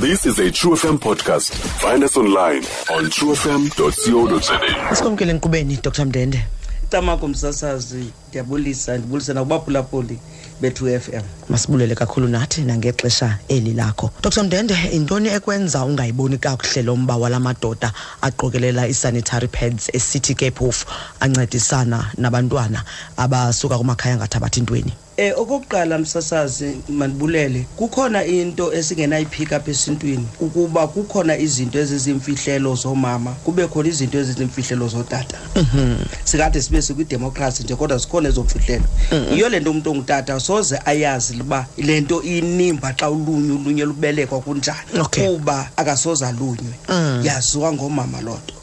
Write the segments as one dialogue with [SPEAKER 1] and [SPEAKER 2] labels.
[SPEAKER 1] This is a True FM podcast. Find us online on truefm.co.za.
[SPEAKER 2] Sikwamkele enkqubeni Dr Mndende.
[SPEAKER 3] Tamako msasazi ndiyabulisa ndibulisa nakubaphulaphuli bethu FM.
[SPEAKER 2] Masibulele kakhulu nathi nangexesha eli lakho. Dr Mndende, intoni ekwenza ungayiboni kakuhle lo mba wala madoda aqokelela isanitary pads esithi ke phofu ancedisana nabantwana abasuka kumakhaya ngathabathi ntweni?
[SPEAKER 3] Eh okokuqala msasazi mandibulele kukhona into esingenayiphika apha esintwini ukuba kukhona izinto ezizimfihlelo zoomama kube khona izinto ezizimfihlelo zootata mhm. singathi sibe sikwidemokhrasi nje kodwa zikhona ezomfihlelo mhm. yiyo le nto umntu ongutata soze ayazi liba le nto inimba xa ulunywe ulunye lubelekwa kunjani kuba akasoze alunywe mhm. yaziwa ngoomama loo nto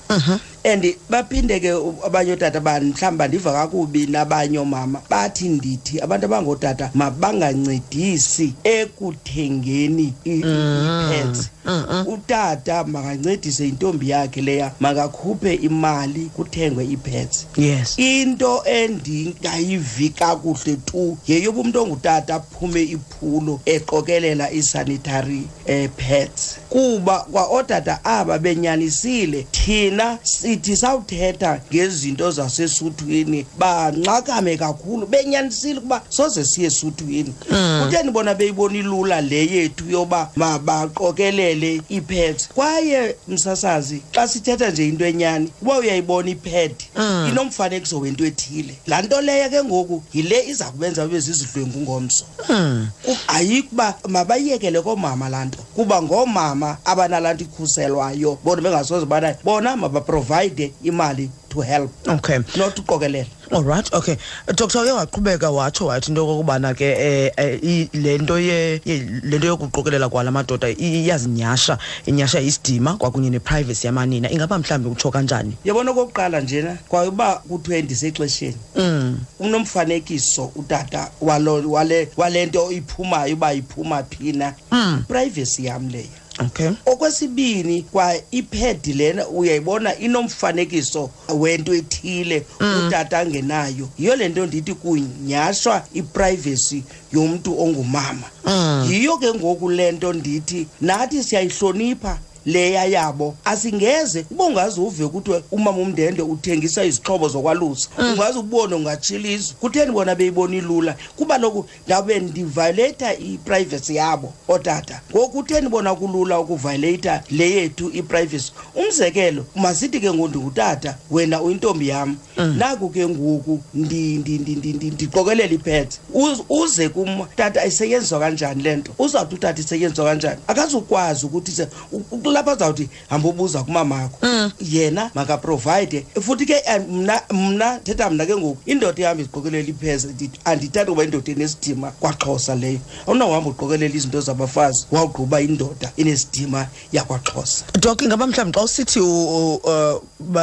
[SPEAKER 3] and baphinde ke abanye ootata bani mhlawumbi bandiva kakubi nabanye oomama bathi ndithi abantu abangootata mabangancedisi ekuthengeni ipads mm. mm, mm. utata makancedise intombi yakhe leya makakhuphe imali kuthengwe ipads
[SPEAKER 2] yes
[SPEAKER 3] into endingayivi kakuhle tu yeyoba umntu ongutata aphume phulo eqokelela iisanitary eh, pads kuba kwaootata aba benyalisile thina sithi sawuthetha ngezinto zasesuthwini banxakame kakhulu benyalisile ukuba soze siye esuthwini mm. kutheni bona beyibona ilula le yethu yoba mabaqokelele ii-pads kwaye msasazi xa sithetha nje into enyani uba uyayibona ipad mm. inomfanekiso wento ethile laa nto leyo ke ngoku yile iza kubenza babe zizidlwengu ngomso hmm. ayikuba mabayekele koomama laa nto kuba ngoomama abanalaa nto ikhuselwayo bona bengasoze banayo bona mabaprovide imali to help
[SPEAKER 2] okay
[SPEAKER 3] not uqokelela
[SPEAKER 2] olright okay doctor uye waqhubeka watsho wathi into yokokubana ke eh, eh, le nto le nto yokuqokelela kwala madoda iyazinyasha inyasha isidima kwakunye neprivacy yamanina ingaba mhlawumbi utsho kanjani
[SPEAKER 3] yabona okokuqala njena kwaye uba kuthiwe ndisexesheni
[SPEAKER 2] mm.
[SPEAKER 3] unomfanekiso utata walo wale wale nto iphumayo uba iphuma phina
[SPEAKER 2] mm.
[SPEAKER 3] privacy yam leyo
[SPEAKER 2] okay
[SPEAKER 3] okwesibini kwa ipad lena uyayibona inomfanekiso wento ethile mm. utata angenayo yiyo le nto ndithi kunyashwa iprivacy yomntu ongumama
[SPEAKER 2] mm.
[SPEAKER 3] yiyo ke ngoku le nto ndithi nathi siyayihlonipha leya yabo asingeze uba ungaze uve kuthiwe umama umndende uthengisa izixhobo zokwalusa mm. ungaze ubone ungatshila izwe kutheni bona beyiboni lula kuba loku ndawube ndivayiletha iprivacy yabo ootata ngoku kutheni bona kulula ukuvayiletha le yethu iprivacy umzekelo masithi ke ngondingutata wena uyintombi yam naku ke ngoku ndi- ndi- ndi- ndi- ndi- ndiqokelela ipad Uz- uze kum tata isetyenziswa kanjani le nto uzawuthi utata isetyenziswa kanjani akazukwazi ukuthi se- u- u- kulapho azawuthi hamba ubuza kumamakho yena makaprovide futhi ke eh, mna mna thetha mna ke ngoku indoda ihamba iziqokelela ipheza ndithi andithandi uba indoda enesidima kwaxhosa leyo awunohamba uqokelela izinto zabafazi wawugquba indoda enesidima yakwaxhosa
[SPEAKER 2] dok ingaba mhlawumbi xa usithi u- u- uh,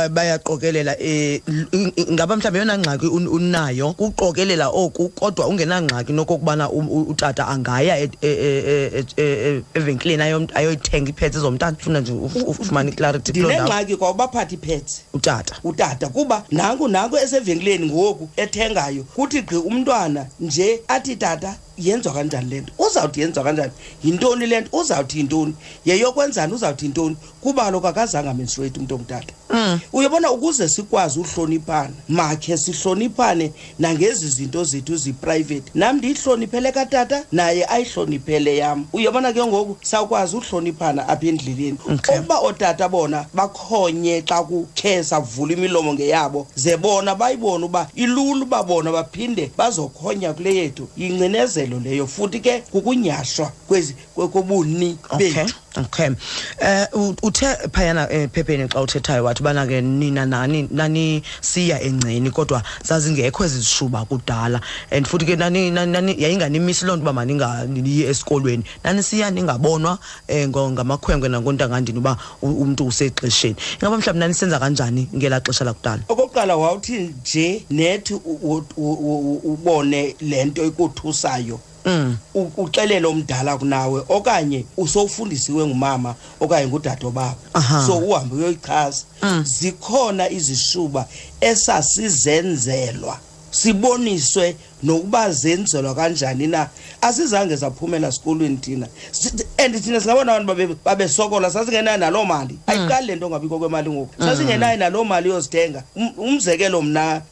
[SPEAKER 2] bayaqokelela eh, ngaba mhlawumbi yona ngxaki unayo kuqokelela oku kodwa ungenangxaki nokokubana utata angaya e, e, e, evenkileni ayoyithenga iipets zomntana funa nje ufumane iclarity
[SPEAKER 3] ndinengxaki kwa ubaphatha iipets
[SPEAKER 2] utata
[SPEAKER 3] utata kuba nanku nanku esevenkileni ngoku ethengayo kuthi gqi umntwana nje athi tata yenziwa kanjani le nto uzawuthi yenziwa kanjani yintoni le nto uzawuthi yintoni yeyokwenzani uzawuthi yintoni kubalo kakazanga menstruate umntu ongutata
[SPEAKER 2] mm.
[SPEAKER 3] uyabona ukuze sikwazi uhloniphana makhe sihloniphane nangezi zinto zethu ziprivate nam ndiyihloniphele katata naye ayihloniphele yam uyabona ke ngoku sakwazi uhloniphana apha endleleni
[SPEAKER 2] okay.
[SPEAKER 3] ukuba ootata bona bakhonye xa kukhe savula imilomo ngeyabo ze bona bayibone uba ilula uba bona baphinde bazokhonya kule yethu yingcinezelo leyo futhi ke kukunyashwa kwezi kobuni
[SPEAKER 2] okay.
[SPEAKER 3] bethu
[SPEAKER 2] okay eh uh, uthe phayana ephepheni eh, xa uthethayo wathi bana ke nina nani nani siya engceni kodwa zazingekho ezishuba kudala and futhi ke nani nani yayinganimisi lonto ba maninga niye esikolweni nani siya ningabonwa eh, ngamakhwenkwe nangontanga ndini uba umuntu usexesheni ingaba mhlawumbi nani senza kanjani ngela xesha lakudala
[SPEAKER 3] okokuqala wawuthi nje nethi ubone lento ikuthusayo
[SPEAKER 2] mm.
[SPEAKER 3] uxelele omdala kunawe okanye usowufundisiwe ngumama okanye ngudade
[SPEAKER 2] obaba
[SPEAKER 3] so uhambe uyoyichaza
[SPEAKER 2] mm.
[SPEAKER 3] zikhona izishuba esasizenzelwa siboniswe nokuba zenzelwa kanjani na asizange zaphumela sikolweni thina and thina singabona abantu babesokola sasingenayo naloo mali ah. ayiqali le nto ngabikho kwemali ngoku ah. sasingenayo naloo mali yozithenga um, umzekelo mna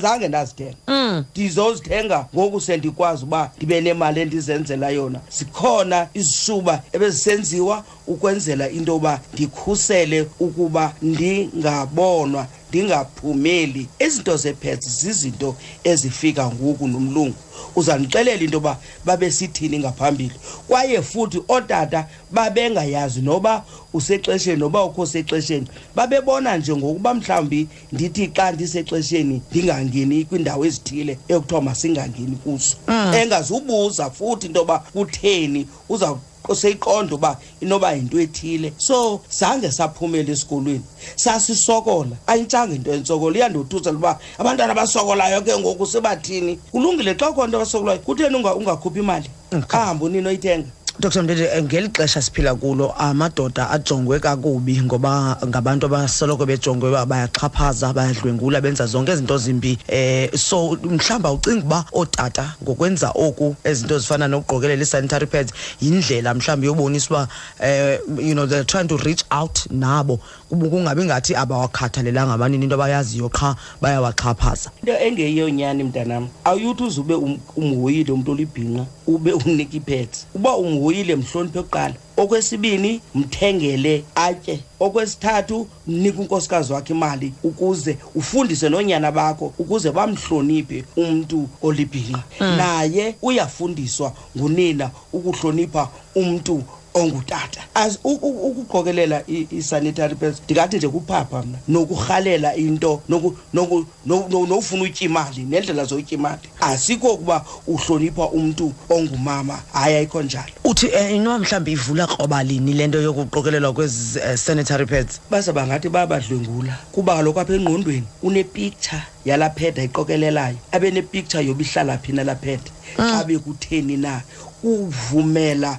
[SPEAKER 3] zange ndazithenga mm. ndizozithenga ngoku sendikwazi uba ndibe nemali endizenzela yona zikhona izisuba ebezisenziwa ukwenzela into yoba ndikhusele ukuba ndingabonwa ndingaphumeli izinto zepads zizinto ezifika ngoku nomlungu uzandixelela into yoba babesithini ngaphambili kwaye futhi ootata babengayazi noba usexesheni noba ukho sexesheni babebona nje ngokuba mhlawumbi ndithi xa ndisexesheni ndingangeni kwiindawo ezithile ekuthiwa masingangeni kuzo mm. engazubuza futhi into yoba kutheni uza seyiqonda uba inoba yinto ethile so zange saphumela esikolweni sasisokola ayintshanga into entsokolo iyandothuzela uba abantwana abasokolayo ke ngoku sebathini kulungile xa ukhona into abasokolayo kutheni ungakhuphi imali ahambe unini oyithenga
[SPEAKER 2] Dr Mbede eh, ngeli xesha siphila kulo amadoda ajongwe kakubi ngoba ngabantu abasoloko bejongwe bayaxhaphaza bayadlwengula benza zonke izinto zimbi eh so mhlamba ucinga uba ootata ngokwenza oku ezinto zifana nokuqokelela ii-sanitary pads yindlela mhlawumbi yobonisa uba um you know they're trying to reach out nabo kungabi ngathi abawakhathalelanga abanini into abayaziyo qha bayawaxhaphaza
[SPEAKER 3] into engeyonyani mntanam awuyuthi uze ube um, umhoyile umntu olibhinqa ube umnika iipads uba umhoyile mhloniphe kuqala okwesibini mthengele atye okwesithathu mnika unkosikazi wakhe imali ukuze ufundise noonyana bakho ukuze bamhloniphe umntu olibhinqa mm. naye uyafundiswa ngunina ukuhlonipha umntu ongutata as ukuqokelela i-sanitary pads ndingathi nje kuphapha mna nokurhalela into nowufuna utya imali neendlela zotya imali asiko ukuba uhlonipha umntu ongumama hayi ayikho njalo
[SPEAKER 2] uthi um inoba mhlawumbi ivula kroba lini le nto yokuqokelelwa kwezi-sanitary eh, pads
[SPEAKER 3] baza bangathi bayabadlwengula kuba kaloku apha engqondweni unepicture yala pheda iqokelelayo abe nepicture yoba ihlala phi nala pheda xa mm. bekutheni na kuvumela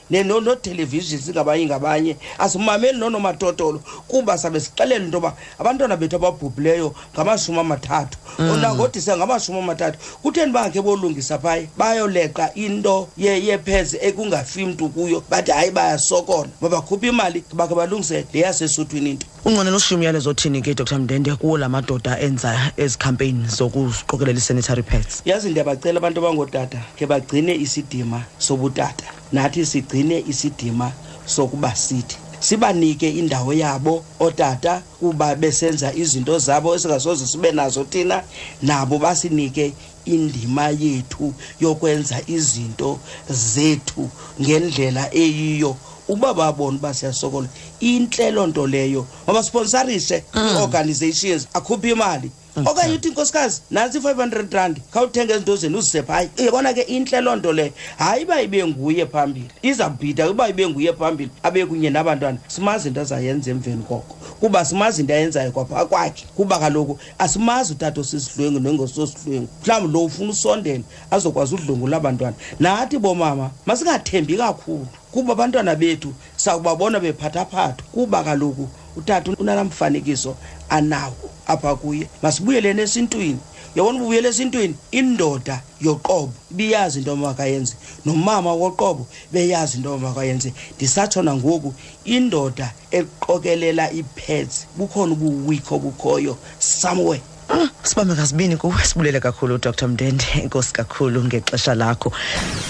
[SPEAKER 3] notelevision no, no singabanye ngabanye asimameli nonomatotolo kuba sabe sixelela into yoba abantwana bethu ababhubhileyo ngamashumi amathathu mm. onangodisa ngamashumi amathathu kutheni bangakhe bolungisa phaye bayoleqa into yepheze ye ekungafi mntu kuyo bathi hayi bayasokola mabakhuphe imali bakhe balungisele leyasesuthwini into
[SPEAKER 2] unqwenela ushiya umyalezo othini ke dr mndende kuwo la madoda enza ezi campaign zokuqokelela i-sanitary pads
[SPEAKER 3] yazi ndiyabacela abantu abangootata ke bagcine isidima sobutata nathi sigcine isidima sokuba sithi sibanike indawo yabo otata kuba besenza izinto zabo esingasoze sibe nazo thina nabo basinike indima yethu yokwenza izinto zethu ngendlela eyiyo uba babona uba siyasokola intle loo nto leyo mabasponsarishe mm. ii-organizations akhuphe imali okanye uthi inkosikazi nantsi i-five hundred rand khawuthenga ezinto zenu uzise phayi uyabona ke intle loo nto leyo hayi uba ibe nguye phambili izabhida uba ibe nguye phambili abe kunye nabantwana simazi into azayenza emveni koko kuba simazi into ayenzayo kwapha kwakhe kuba kaloku asimazi utata osisidlwengu nengososidlwengu mhlawumbi lo ufuna usondela azokwazi udlwengula abantwana nathi bomama masingathembi kakhulu kuba abantwana bethu sakubabona bephathaphatha kuba kaloku utata unala mfanekiso anawo apha kuye masibuyeleni esintwini yabona ubuyela esintwini indoda yoqobo ibiyazi into makayenze nomama woqobo beyazi into makayenze ndisatsho nangoku indoda eqokelela ipads bukhona ubuweek obukhoyo somewhere
[SPEAKER 2] ah, sibambe kasibini kuwe sibulele kakhulu udr mndende inkosi kakhulu ngexesha lakho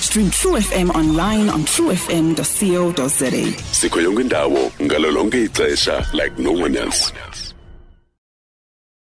[SPEAKER 4] stream true fm online on true fm co za
[SPEAKER 1] sikho yonke indawo ngalo lonke ixesha like no one else